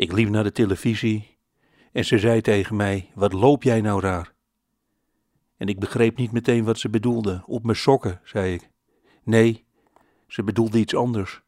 Ik liep naar de televisie en ze zei tegen mij: Wat loop jij nou raar? En ik begreep niet meteen wat ze bedoelde. Op mijn sokken, zei ik. Nee, ze bedoelde iets anders.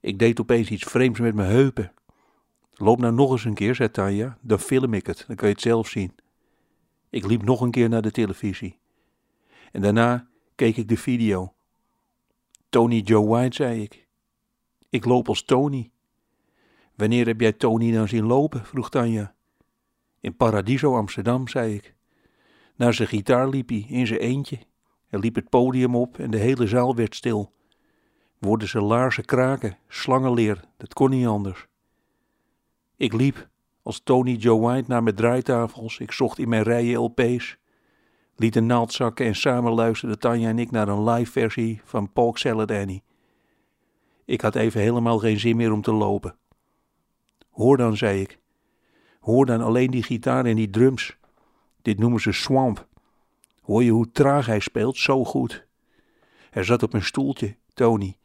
Ik deed opeens iets vreemds met mijn heupen. Loop nou nog eens een keer, zei Tanja, dan film ik het, dan kun je het zelf zien. Ik liep nog een keer naar de televisie. En daarna keek ik de video. Tony Joe White, zei ik. Ik loop als Tony. Wanneer heb jij Tony nou zien lopen? vroeg Tanja. In Paradiso Amsterdam, zei ik. Naar zijn gitaar liep hij, in zijn eentje. Hij liep het podium op en de hele zaal werd stil. Worden zijn laarzen kraken, slangenleer, dat kon niet anders. Ik liep als Tony Joe White naar mijn draaitafels. Ik zocht in mijn rijen LP's. Liet een naald zakken en samen luisterden Tanja en ik naar een live versie van Polk Salad Annie. Ik had even helemaal geen zin meer om te lopen. Hoor dan, zei ik. Hoor dan alleen die gitaar en die drums. Dit noemen ze swamp. Hoor je hoe traag hij speelt? Zo goed. Hij zat op een stoeltje, Tony.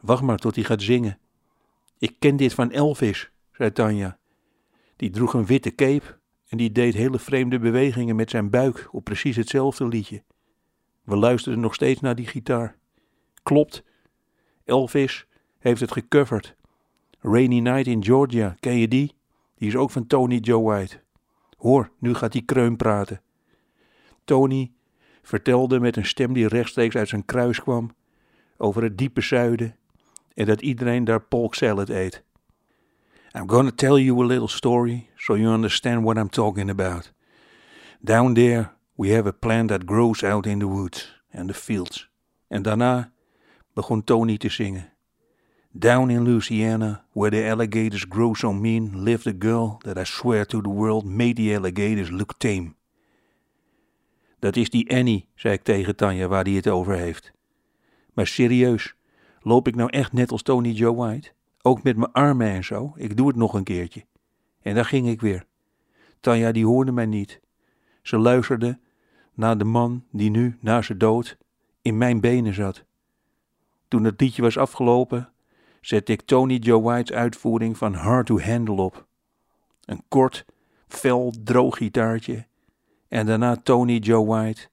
Wacht maar tot hij gaat zingen. Ik ken dit van Elvis, zei Tanja. Die droeg een witte cape en die deed hele vreemde bewegingen met zijn buik op precies hetzelfde liedje. We luisterden nog steeds naar die gitaar. Klopt, Elvis heeft het gecoverd. Rainy Night in Georgia, ken je die? Die is ook van Tony Joe White. Hoor, nu gaat die kreun praten. Tony vertelde met een stem die rechtstreeks uit zijn kruis kwam over het diepe zuiden en dat iedereen daar polk salad eet. I'm to tell you a little story so you understand what I'm talking about. Down there we have a plant that grows out in the woods and the fields. En daarna begon Tony te zingen. Down in Louisiana, where the alligators grow so mean, lived a girl that I swear to the world made the alligators look tame. Dat is die Annie, zei ik tegen Tanja, waar hij het over heeft. Maar serieus, loop ik nou echt net als Tony Joe White? Ook met mijn armen en zo? Ik doe het nog een keertje. En daar ging ik weer. Tanja die hoorde mij niet. Ze luisterde naar de man die nu, na zijn dood, in mijn benen zat. Toen het liedje was afgelopen, zette ik Tony Joe White's uitvoering van Hard to Handle op. Een kort, fel, droog gitaartje en daarna Tony Joe White,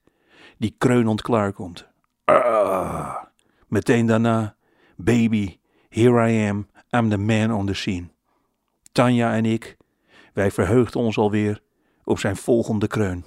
die kreunend klaarkomt. Ah, meteen daarna, Baby, here I am, I'm the man on the scene. Tanja en ik, wij verheugden ons alweer op zijn volgende kreun.